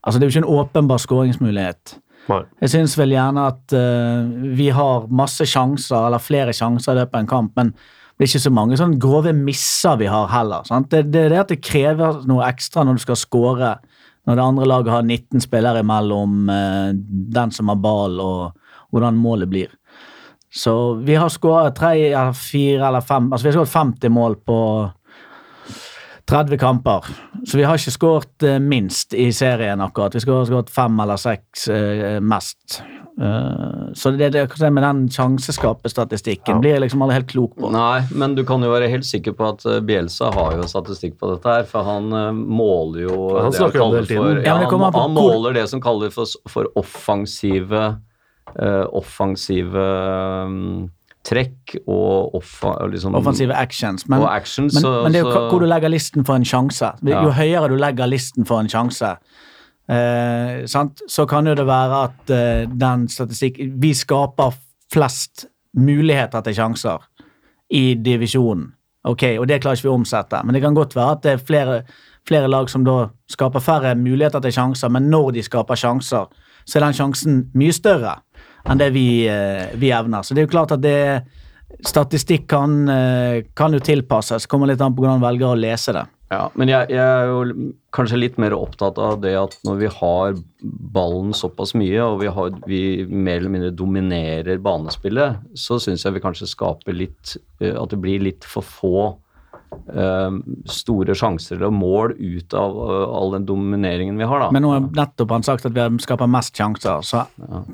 E: altså, det er jo ikke en åpenbar skåringsmulighet. Jeg syns vel gjerne at uh, vi har masse sjanser, eller flere sjanser i løpet av en kamp, men det er ikke så mange sånne grove misser vi har heller. Det, det er det at det krever noe ekstra når du skal score Når det andre laget har 19 spillere imellom uh, den som har ball, og hvordan målet blir. Så vi har skåret tre fire eller fem Altså vi har skåret 50 mål på 30 kamper. Så vi har ikke skåret eh, minst i serien akkurat. Vi har skåret fem eller seks eh, mest. Uh, så det, det, med den sjanseskapestatistikken
C: Ja.
E: blir jeg liksom aldri helt klok på.
D: Nei, men du kan jo være helt sikker på at eh, Bielsa har jo statistikk på dette her, for han uh, måler jo
C: Han
D: det
C: snakker om det
D: kaller
C: hele tiden.
D: For,
E: Ja,
D: ja, han,
E: kommer an på
D: han måler det som kalles for, for offensive uh, offensive mm, trekk og offa, liksom,
E: Offensive actions. Men,
D: og actions.
E: men,
D: så,
E: men det er jo
D: så-
E: hvor du legger listen for en sjanse. Jo
D: Ja.
E: høyere du legger listen for en sjanse, eh, sant? så kan jo det være at eh, den statistikk Vi skaper flest muligheter til sjanser i divisjonen. Ok, og det klarer ikke vi å omsette. Men det kan godt være at det er flere, flere lag som da skaper færre muligheter til sjanser, men når de skaper sjanser, så er den sjansen mye større enn det vi, eh, vi evner. Så det er jo klart at det Statistikk kan, eh, kan jo tilpasses. Kommer litt an på hvordan man velger å lese det.
D: Ja, men jeg, jeg er jo kanskje litt mer opptatt av det at når vi har ballen såpass mye, og vi, har, vi mer eller mindre dominerer banespillet, så syns jeg vi kanskje skaper litt eh, At det blir litt for få store sjanser eller mål ut av eh, all den domineringen vi har, da.
E: Men nå har nettopp han sagt at vi skaper mest sjanser, så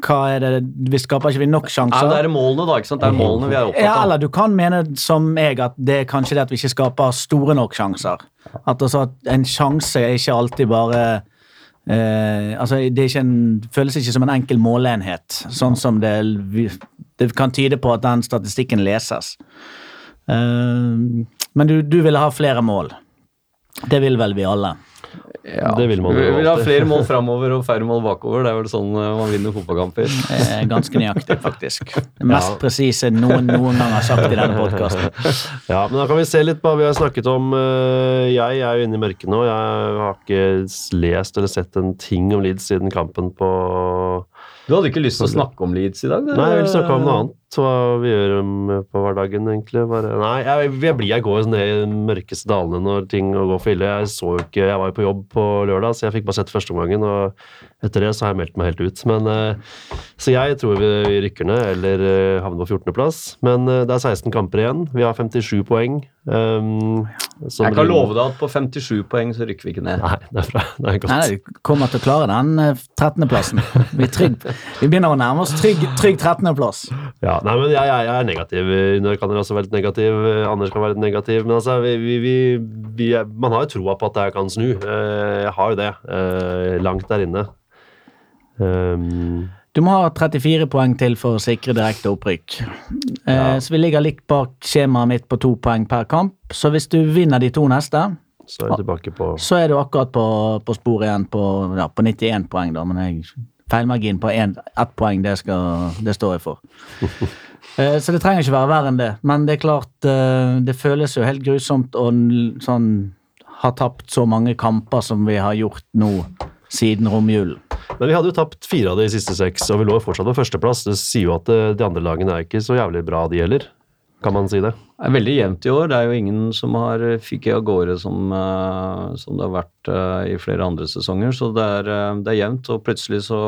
E: hva er det Vi skaper ikke vi nok sjanser?
D: men det er målene, da. ikke sant? Det er målene vi er opptatt
E: Ja, eller du kan mene som jeg at det er kanskje det at vi ikke skaper store nok sjanser. At, altså en sjanse er ikke alltid bare eh, altså det ikke en, føles ikke som en enkel måleenhet, sånn som det, det kan tyde på at den statistikken leses. Eh, men du, du ville ha flere mål. Det vil vel vi alle.
D: Ja.
C: Det vil man
D: vi vil ha flere mål framover og færre mål bakover. Det er vel sånn eh, man vinner fotballkamper.
E: Ganske nøyaktig, faktisk. Det mest presise noen noen gang har sagt i denne podkasten.
C: Ja, men da kan vi se litt på hva vi har snakket om. Eh, Jeg er jo inne i mørket nå. Jeg har ikke lest eller sett en ting om Leeds siden kampen på
D: Du hadde ikke lyst til å snakke om Leeds i dag? Det,
C: Nei, jeg vil snakke om noe annet. Hva vi gjør um, på hverdagen, egentlig. Bare, nei, jeg, jeg blir jeg går ned i de mørkeste dalene når ting går for ille. Jeg så jo ikke Jeg var jo på jobb på lørdag, så jeg fikk bare sett førsteomgangen. Og etter det så har jeg meldt meg helt ut. Men eh, Så jeg tror vi, vi rykker ned, eller eh, havner på 14.-plass. Men eh, det er 16 kamper igjen. Vi har 57 poeng. Um,
D: Jeg kan love deg at på 57 poeng så rykker vi ikke ned.
C: Nei, det er bra. Det er godt.
E: Nei, vi kommer til å klare den eh, 13.-plassen. Vi, er vi begynner å nærme oss trygg, trygg 13.-plass.
C: Ja, nei, men jeg, jeg, jeg er negativ. Runar kan også være litt negativ. eh, Anders kan være litt negativ. Men altså, vi, vi, vi, vi, man har jo troa på at det her kan snu. Eh, Jeg har jo det. eh, Langt der inne. Um,
E: Du må ha 34 poeng til for å sikre direkte opprykk. Ja. Så vi ligger litt bak skjemaet mitt på to poeng per kamp. Så hvis du vinner de to neste,
C: så er på
E: så er du akkurat på, på sporet igjen på, ja, på 91 poeng, da. Men jeg, feilmargin på én- ett poeng, det, skal, det står jeg for. Eh, Så det trenger ikke være verre enn det. Men det er klart, eh, det føles jo helt grusomt å sånn, ha tapt så mange kamper som vi har gjort nå siden romjulen.
C: Men vi hadde jo tapt fire av de siste seks, og vi lå jo fortsatt på førsteplass. Det sier jo at eh, de andre lagene er ikke så jævlig bra, de heller. Kan man si det?
D: Det er veldig jevnt i år. Det er jo ingen som har fikk av gårde som, eh, som det har vært eh, i flere andre sesonger. Så det er, eh, det er jevnt, og plutselig så,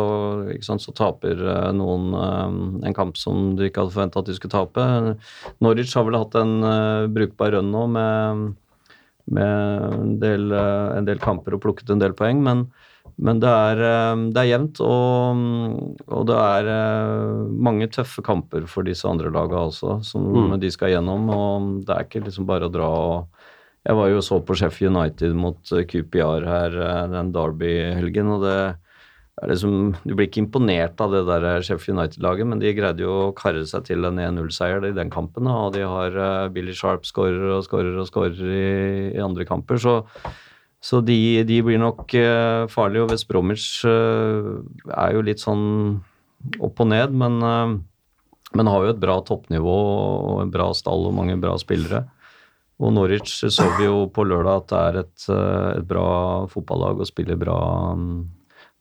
D: sant, så taper eh, noen eh, en kamp som du ikke hadde forventa at de skulle tape. Norwich har vel hatt en eh, brukbar run nå med, med en, del, eh, en del kamper og plukket en del poeng, men men det er, eh, det er jevnt, og, og det er eh, mange tøffe kamper for disse andre lagene også, som
C: Mm.
D: de skal gjennom. Og det er ikke liksom bare å dra og Jeg var jo og så på Sheffield United mot QPR her eh, den Derby-helgen, og det er liksom Du blir ikke imponert av det der Sheffield United-laget, men de greide jo å karre seg til en 1-0-seier i den kampen, og de har Billy Sharp skårer og skårer og skårer i, i andre kamper, så så de, de blir nok uh, farlige, og West Bromwich uh, er jo litt sånn opp og ned, men, uh, men har jo et bra toppnivå og en bra stall og mange bra spillere. Og Norwich så vi jo på lørdag at det er et, et bra fotballag og spiller bra, um,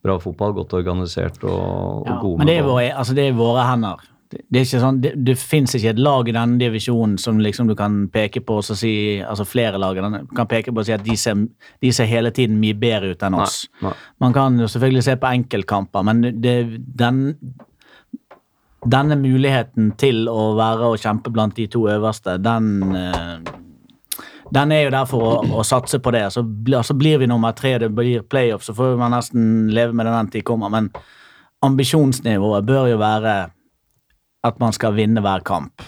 D: bra fotball, godt organisert og, og
E: Ja,
D: gode
E: men det er, våre, altså det er våre hender. Det, sånn, det, det fins ikke et lag i denne divisjonen som liksom du kan peke på og si Altså flere lag kan peke på og si at de ser, de ser hele tiden mye bedre ut enn oss.
D: nei.
E: Man kan jo selvfølgelig se på enkeltkamper, men det, den, denne muligheten til å være og kjempe blant de to øverste, den eh, den er jo der for å, å satse på det. Så, så blir vi nummer tre, det blir playoff, så får man nesten leve med det den tid kommer. Men ambisjonsnivået bør jo være at man skal vinne hver kamp.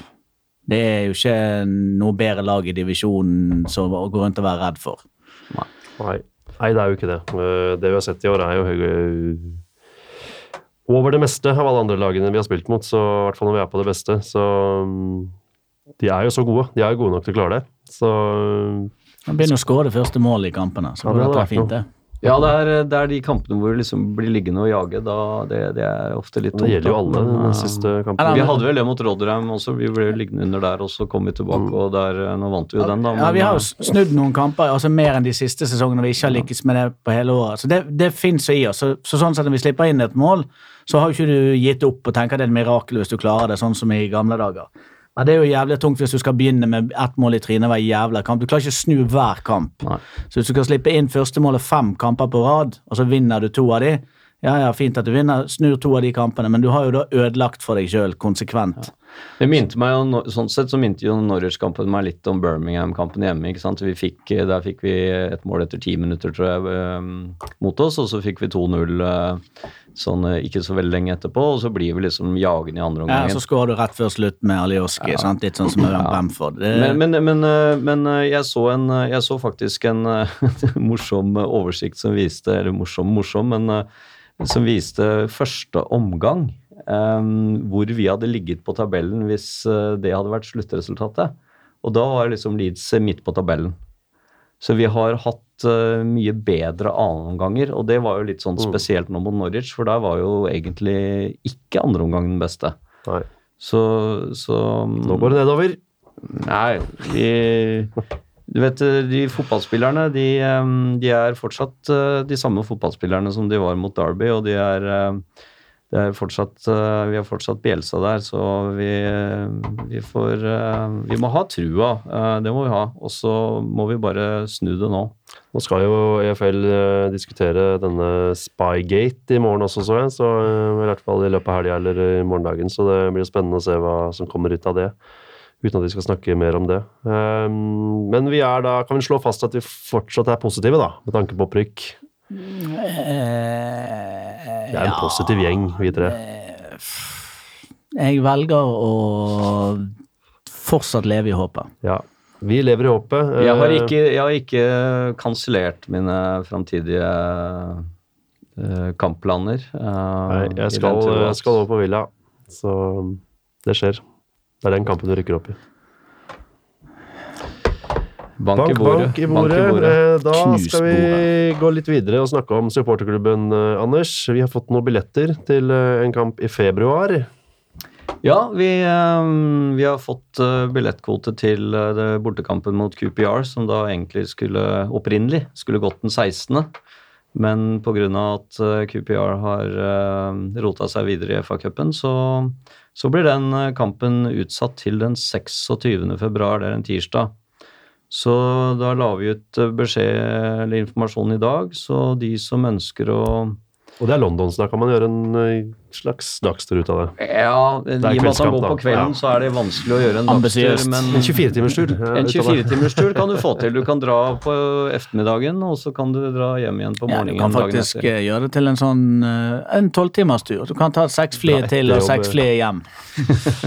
E: Det er jo ikke noe bedre lag i divisjonen som å gå rundt og være redd for.
C: Nei. Nei, det er jo ikke det. Eh, Det vi har sett i år, er jo høye over det meste av alle andre lagene vi har spilt mot, så i hvert fall når vi er på det beste. Så mm, de er jo så gode. De er jo gode nok til å klare det. Så
E: Man begynner å skåre det første målet i kampene, så
C: Ja,
E: får
C: det er
E: fint, det.
D: Ja, det er, det er de kampene hvor vi liksom blir liggende og jage. Da, det, det er ofte litt
C: det gjelder jo alle
D: de
C: den siste
E: kampene
C: kampen.
D: Vi hadde vel det mot Rodderheim også, vi ble liggende under der, og så kom vi tilbake,
C: Mm.
D: og der, eh, nå vant vi jo den, da.
E: Ja, Vi har jo
D: eh,
E: snudd noen kamper, altså mer enn de siste sesongene vi ikke har lykkes med det på hele året. Så det, det fins jo i oss. Så, så sånn sett når vi slipper inn et mål, så har jo ikke du gitt opp og tenker det er et mirakel hvis du klarer det, sånn som i gamle dager. Men det er jo jævlig tungt hvis du skal begynne med ett mål i trynet hver jævla kamp. Du klarer ikke å snu hver kamp.
D: Nei.
E: Så hvis du kan slippe inn første målet fem kamper på rad, og så vinner du to av de, ja ja, fint at du vinner, snur to av de kampene, men du har jo da ødelagt for deg sjøl konsekvent.
D: Det minte meg jo, sånn sett så minte jo Norwich-kampen meg litt om Birmingham-kampen hjemme. ikke sant? Vi fikk, der fikk vi et mål etter ti minutter, tror jeg, eh, mot oss, og så fikk vi 2-0 eh, sånn eh, ikke så veldig lenge etterpå, og så blir vi liksom jagende i andre
E: Ja. Så skårer du rett før slutt med Alioski, sant? litt sånn som med Bamford. Det,
D: Men, men, men, eh, men eh, jeg, så en, eh, jeg så faktisk en eh, morsom eh, oversikt som viste Eller morsom, morsom, men eh, som viste første omgang. eh, hvor vi hadde ligget på tabellen hvis eh, det hadde vært sluttresultatet. Og da var liksom Leeds eh, midt på tabellen. Så vi har hatt mye bedre annenomganger, og det var jo litt sånn
C: Mm.
D: spesielt nå mot Norwich, for der var jo egentlig ikke andreomgang den beste.
C: Nei,
D: Så, så
C: nå går det nedover.
D: Nei, vi Du vet, de fotballspillerne, de, eh, de er fortsatt eh, de samme fotballspillerne som de var mot Derby, og de er, de er fortsatt, eh, vi har fortsatt Bjelsa der, så vi, eh, vi får eh, Vi må ha trua, eh, det må vi ha. Og så må vi bare snu det nå.
C: Nå skal jo EFL eh, diskutere denne Spygate i morgen også, så jeg. Så eh, i hvert fall i løpet av helga eller i morgendagen. Så det blir spennende å se hva som kommer ut av det. Uten at vi skal snakke mer om det. Um, men vi er da, kan vi slå fast at vi fortsatt er positive, da, med tanke på opprykk. Det er en positiv gjeng, vi tre.
E: Jeg velger å fortsatt leve i håpet.
C: Ja. Vi lever i håpet.
D: Jeg har
C: Eh,
D: ikke, jeg har ikke kansellert mine framtidige eh, kampplaner. eh,
C: Nei, jeg skal, jeg skal over på Villa, så det skjer. Det er den kampen du rykker opp i.
D: Bank, i bordet.
C: bank i bordet.
D: Bank i bordet.
C: Eh, Da
E: Knus
C: skal vi gå litt videre og snakke om supporterklubben, eh, Anders. Vi har fått noen billetter til eh, en kamp i februar.
D: Ja, vi, eh, vi har fått eh, billettkvote til eh, det bortekampen mot QPR, som da egentlig skulle opprinnelig skulle gått den 16., men pga. at eh, QPR har rota seg videre i FA-cupen, så, så blir den eh, kampen utsatt til den 26. februar, det er en tirsdag. Så da la vi ut eh, beskjed eller informasjon i dag, så de som ønsker å
C: Og det er London, så da kan man gjøre en eh, slags dagstur ut av det.
D: Ja, i og med at han går på kvelden,
C: Ja.
D: så er det vanskelig å gjøre en dagstur. Men
C: En 24-timerstur.
D: en 24-timerstur kan du få til. Du kan dra på ettermiddagen, og så kan du dra hjem igjen på
E: Ja, du kan faktisk
D: etter.
E: eh, gjøre det til en sånn eh, en tolvtimerstur. Du kan ta seks fly til og seks fly hjem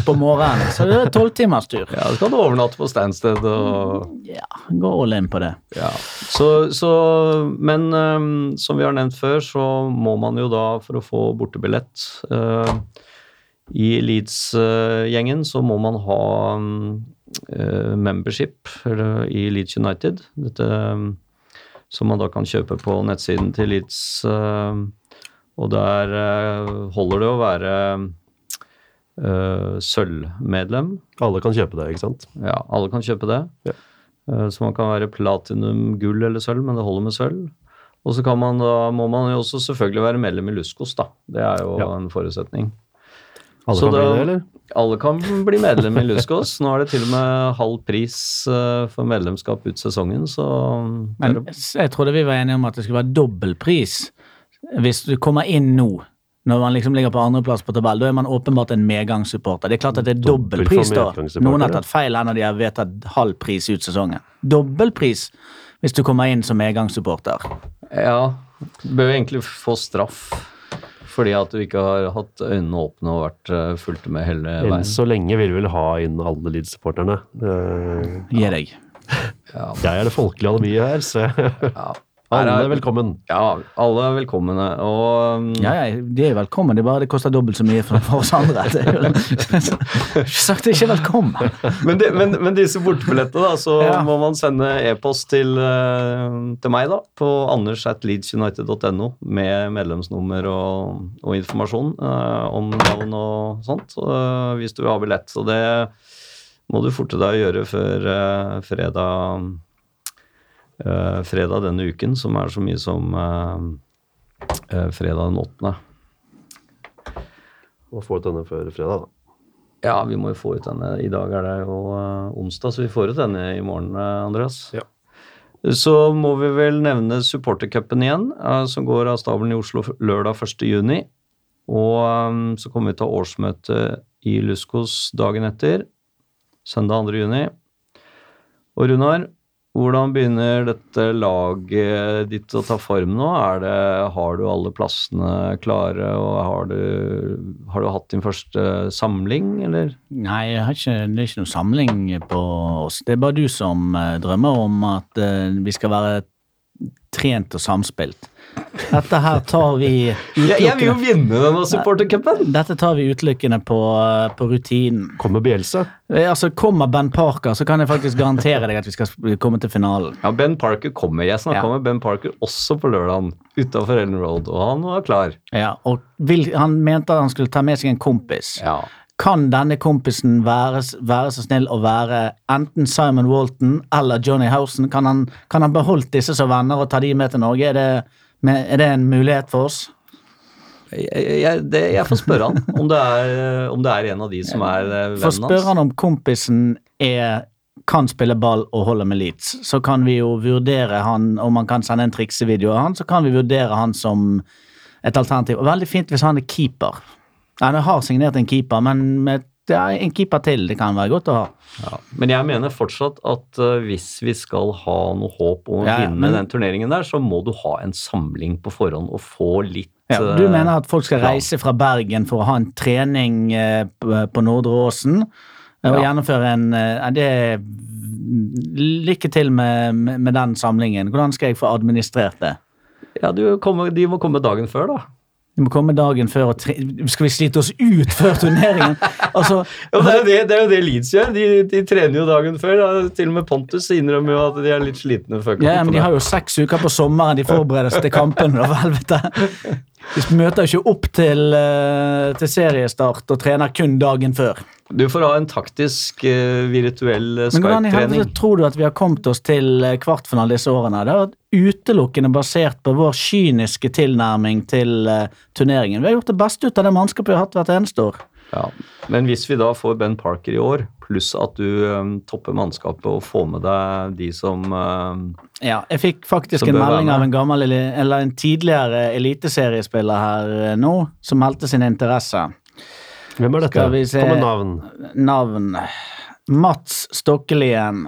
E: på morgenen. Så det er tolvtimerstur.
D: Ja, så kan du overnatte på Stansted og
E: Ja, gå all in på det.
D: Ja. Så, så Men um, som vi har nevnt før, så må man jo da, for å få bortebillett i Leeds-gjengen, så må man ha øh, membership i Leeds United. Dette som man da kan kjøpe på nettsiden til Leeds. og der holder det å være sølvmedlem.
C: Alle kan kjøpe det, ikke sant?
D: Ja, alle kan kjøpe det.
C: Ja.
D: Eh, Så man kan være platinum, gull eller sølv, men det holder med sølv. Og så kan man da, må man jo også selvfølgelig være medlem i Luskos, da. Det er jo
C: Ja.
D: en forutsetning.
C: Alle
D: Så
C: kan bli det, eller?
D: Alle kan bli medlem i Luskos. Nå er det til og med halv pris eh, for medlemskap ut sesongen, så
E: Men jeg trodde vi var enige om at det skulle være dobbel pris hvis du kommer inn nå. Når man liksom ligger på andreplass på tabell, da er man åpenbart en medgangssupporter. Det er klart at det er dobbel pris da. Noen har tatt feil her når de har vedtatt halv pris ut sesongen. Dobbel pris hvis du kommer inn som medgangssupporter.
D: Ja, du bør egentlig få straff fordi at du ikke har hatt øynene åpne og vært uh, fulgt med hele
C: Enn så lenge vil vi vel ha inn alle Leeds-supporterne. Eh,
E: Gi deg.
D: Ja,
C: Jeg er det folkelige alibiet her, så
D: ja.
C: Alle er velkommen.
D: Ja, alle er velkomne. Og um,
E: Ja, ja, de er velkommen, det er bare det koster dobbelt så mye for, for oss andre. Det er jo- sagt ikke velkommen.
D: men, de, men, men disse bortebillettene, da, så
E: Ja.
D: må man sende e-post til, eh, til meg, da, på anders.leedsunited.no med medlemsnummer og, og informasjon uh, om navn og sånt, uh, hvis du vil ha billett. Så det må du forte deg å gjøre før uh, fredag, eh, fredag denne uken, som er så mye som uh, fredag den 8.
C: Må få ut denne før fredag, da.
D: Ja, vi må jo få ut denne. I dag er det jo onsdag, så vi får ut denne i morgen, Andreas.
C: Ja.
D: Så må vi vel nevne supportercupen igjen, som går av stabelen i Oslo lørdag 1. juni. Og så kommer vi til årsmøte i Luskos dagen etter, søndag 2. juni. Og Runar, hvordan begynner dette laget ditt å ta form nå? Det, har du alle plassene klare, og har du, har du hatt din første samling, eller?
E: Nei, ikke, det er ikke noe samling på oss. Det er bare du som eh, drømmer om at eh, vi skal være trent og samspilt. Dette her tar vi
D: utelukkende jeg vil jo vinne denne supportercupen!
E: Dette tar vi utelukkende på, eh, på rutinen.
C: Kommer Bielsa.
E: Eh, Altså, Kommer Ben Parker, så kan jeg faktisk garantere deg at vi skal komme til finalen.
D: Ja, Ben Parker kommer. Jeg snakka
E: Ja.
D: med Ben Parker også på lørdagen utafor Ellen Road, og han var klar.
E: Ja, og vil, Han mente at han skulle ta med seg en kompis.
D: Ja.
E: Kan denne kompisen være, være så snill å være enten Simon Walton eller Johnny Housen? Kan han, kan han beholdt disse som venner og ta de med til Norge? Er det, med, er det en mulighet for oss?
D: Jeg, jeg, det, jeg får spørre han om det, er, om det er en av de som er vennen
E: hans.
D: vennen spørre
E: han om kompisen er, kan spille ball og holde med Leeds, så kan vi jo vurdere han om han kan sende en triksevideo av han, så kan vi vurdere han som et alternativ. Og veldig fint hvis han er keeper. Han har signert en keeper, men med, det er en keeper til det kan være godt å ha.
D: Ja. Men jeg mener fortsatt at uh, hvis vi skal ha noe håp om å
E: Ja,
D: vinne
E: men-
D: den turneringen der, så må du ha en samling på forhånd og få litt
E: Ja, du
D: eh,
E: mener at folk skal
D: plan.
E: reise fra Bergen for å ha en trening eh, på Nordre Åsen? Og gjennomføre en det, Lykke til med, med, med den samlingen. Hvordan skal jeg få administrert det?
D: Ja, du kommer, de må komme dagen før, da.
E: Vi må komme dagen før og tre Skal vi slite oss ut før turneringen? Altså,
D: Ja, det, er jo det, det det Leeds gjør. De, de trener jo dagen før. Da. Til og med Pontus innrømmer jo at de er litt slitne før
E: ja, men. De har jo seks uker på sommeren de forbereder seg til kampen. Da, vet helvete. De møter jo ikke opp til, eh, til seriestart og trener kun dagen før.
D: Du får ha en taktisk virtuell virtuell eh,
E: Men hvordan i helvete tror du at vi har kommet oss til eh, kvartfinale disse årene? Det har utelukkende basert på vår kyniske tilnærming til eh, turneringen. Vi har gjort det beste ut av det mannskapet vi har hatt hvert eneste år.
D: Ja. Men hvis vi da får Ben Parker i år, pluss at du um, topper mannskapet og får med deg de som eh,
E: Ja, jeg fikk faktisk en melding av en gammel, eller en tidligere eliteseriespiller her nå, som meldte sin interesse.
C: Hvem er dette?
E: Skal vi se-
C: Kom med navn.
E: Navn Mats Stokkelien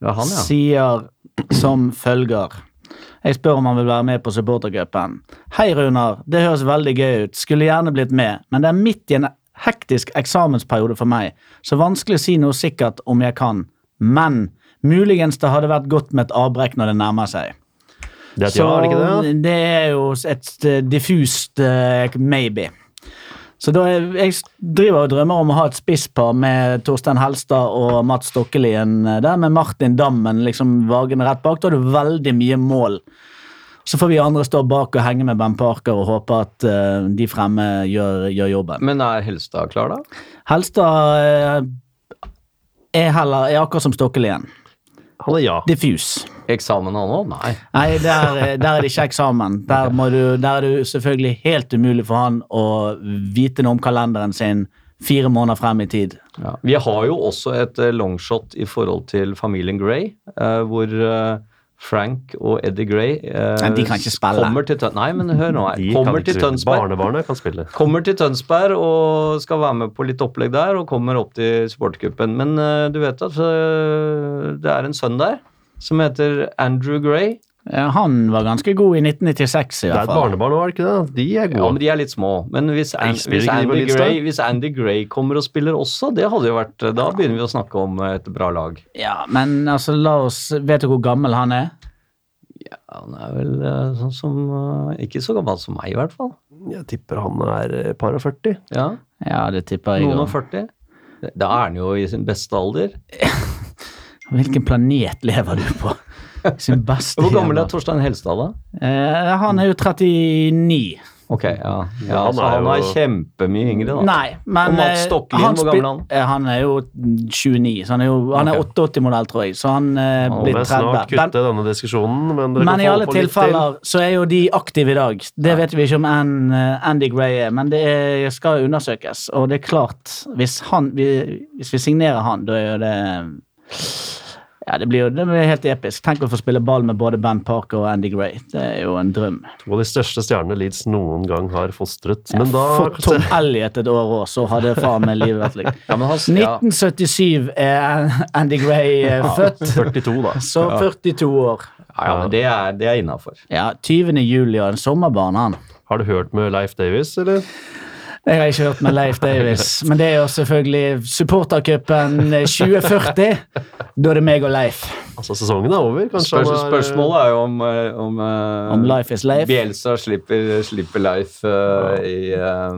D: Ja, han, ja.
E: sier som følger. Jeg spør om han vil være med på supportercupen. Hei, Runar. Det høres veldig gøy ut. Skulle gjerne blitt med, men det er midt i en hektisk eksamensperiode for meg, så vanskelig å si noe sikkert om jeg kan. Men muligens det hadde vært godt med et avbrekk når det nærmer seg.
C: Det er så, ja, det ikke det?
E: det er jo et eh, diffust uh, maybe. Så da er, jeg driver og drømmer om å ha et spisspar med Torstein Helstad og Mats Stokkelien eh, der, med Martin Dammen liksom vagende rett bak. Da har du veldig mye mål. Så får vi andre stå bak og henge med Ben Parker og håpe at uh, de fremme gjør, gjør jobben.
D: Men er Helstad klar, da?
E: Helstad uh, er heller er akkurat som Stokkelien.
C: Han er ja.
E: Diffus.
D: Eksamen han òg? Nei.
E: Nei, der, der er det ikke eksamen. Der, må du, der er det selvfølgelig helt umulig for han å vite noe om kalenderen sin fire måneder frem i tid.
D: Ja. Vi har jo også et eh, longshot i forhold til familien Gray, eh, hvor eh, Frank og Eddie Gray eh,
E: de kan ikke spille.
D: Kommer til Tøn Nei, men hør nå her. Kommer til. Tønsberg.
C: Barnebarnet kan spille.
D: Kommer til Tønsberg og skal være med på litt opplegg der, og kommer opp til supportercupen. Men eh, du vet at eh, det er en sønn der som heter Andrew Gray.
E: Eh, Han var ganske god i 1996 i
C: Det er et
E: fall.
C: barnebarn òg, er det ikke det? De er
D: Ja, men de er litt små. Men hvis, An hvis, Andy Gray, hvis Andy Gray kommer og spiller også, det hadde jo vært Da begynner vi å snakke om et bra lag.
E: Ja, men altså, la oss Vet du hvor gammel han er?
D: Ja, han er vel eh, sånn som eh, Ikke så gammel som meg, i hvert fall.
C: Jeg tipper han er eh, par og 40.
D: Ja,
E: Ja, det tipper jeg.
D: Noen og 40. Da er han jo i sin beste alder.
E: Hvilken planet lever du på? Sin beste
D: Hvor gammel er Torstein Helstad, da?
E: Eh, han er jo 39.
D: Ok, ja. ja
C: han
D: så
C: er
D: han er
C: jo-
D: kjempemye yngre, da.
E: Nei, men
D: Og Mats
E: eh,
D: Stokkelien,
E: han
D: hvor gammel er han?
E: eh, Han er jo 29, så han er jo Han er
D: Ok.
E: 88-modell, tror jeg, så han eh, blir
C: vel snart
E: 30.
C: kutte denne diskusjonen, men dere
E: Men
C: kan
E: i
C: få
E: alle
C: på litt til.
E: tilfeller så er jo de aktive i dag. Det vet vi ikke om eh, Andy Gray er, men det er, skal undersøkes. Og det er klart, hvis, han, vi, hvis vi signerer han, da er jo det Ja, det blir jo det blir helt episk. Tenk å få spille ball med både Ben Parker og Andy Gray. Det er jo en drøm.
C: To av de største stjernene Leeds noen gang har fostret. Men da
E: Fått Tom Elliot et år òg, så hadde faen meg livet vært likt.
D: Ja, men
E: 1977 er Andy Gray eh, født,
C: 42, da.
E: så 42 år.
D: ja, ja, men det er, det er innafor.
E: Ja, 20. juli og en sommerbarn, han.
C: Har du hørt med Leif Davis, eller?
E: Jeg har ikke hørt med Leif Davis, men det er jo selvfølgelig supportercupen 2040. Da er det meg og Leif.
C: Altså, sesongen er over. Kanskje
D: Spørs, spørsmålet er jo om, eh, om, eh,
E: Om Life is Leif.
D: Bielsa slipper, slipper Leif uh, i uh,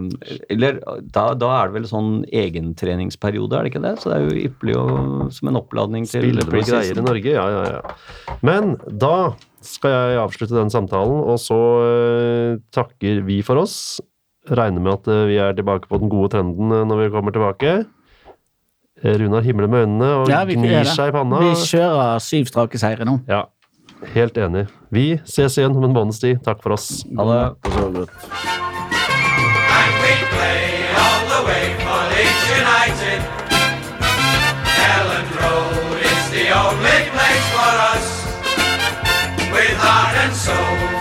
D: Eller da, da er det vel sånn egentreningsperiode, er det ikke det? Så det er jo ypperlig å, som en oppladning til
C: Spille noe greier i. Norge, ja, ja, ja. Men da skal jeg avslutte den samtalen, og så uh, takker vi for oss regner med at eh, vi er tilbake på den gode trenden eh, når vi kommer tilbake. Eh, Runar himler med øynene og
E: ja,
C: gnir seg i panna.
E: Vi kjører syv strake seire nå.
C: Ja, Helt enig. Vi ses igjen om en måneds tid. Takk for oss.
D: Ha det.
E: Ha det
D: Road is the only place for us with heart and soul.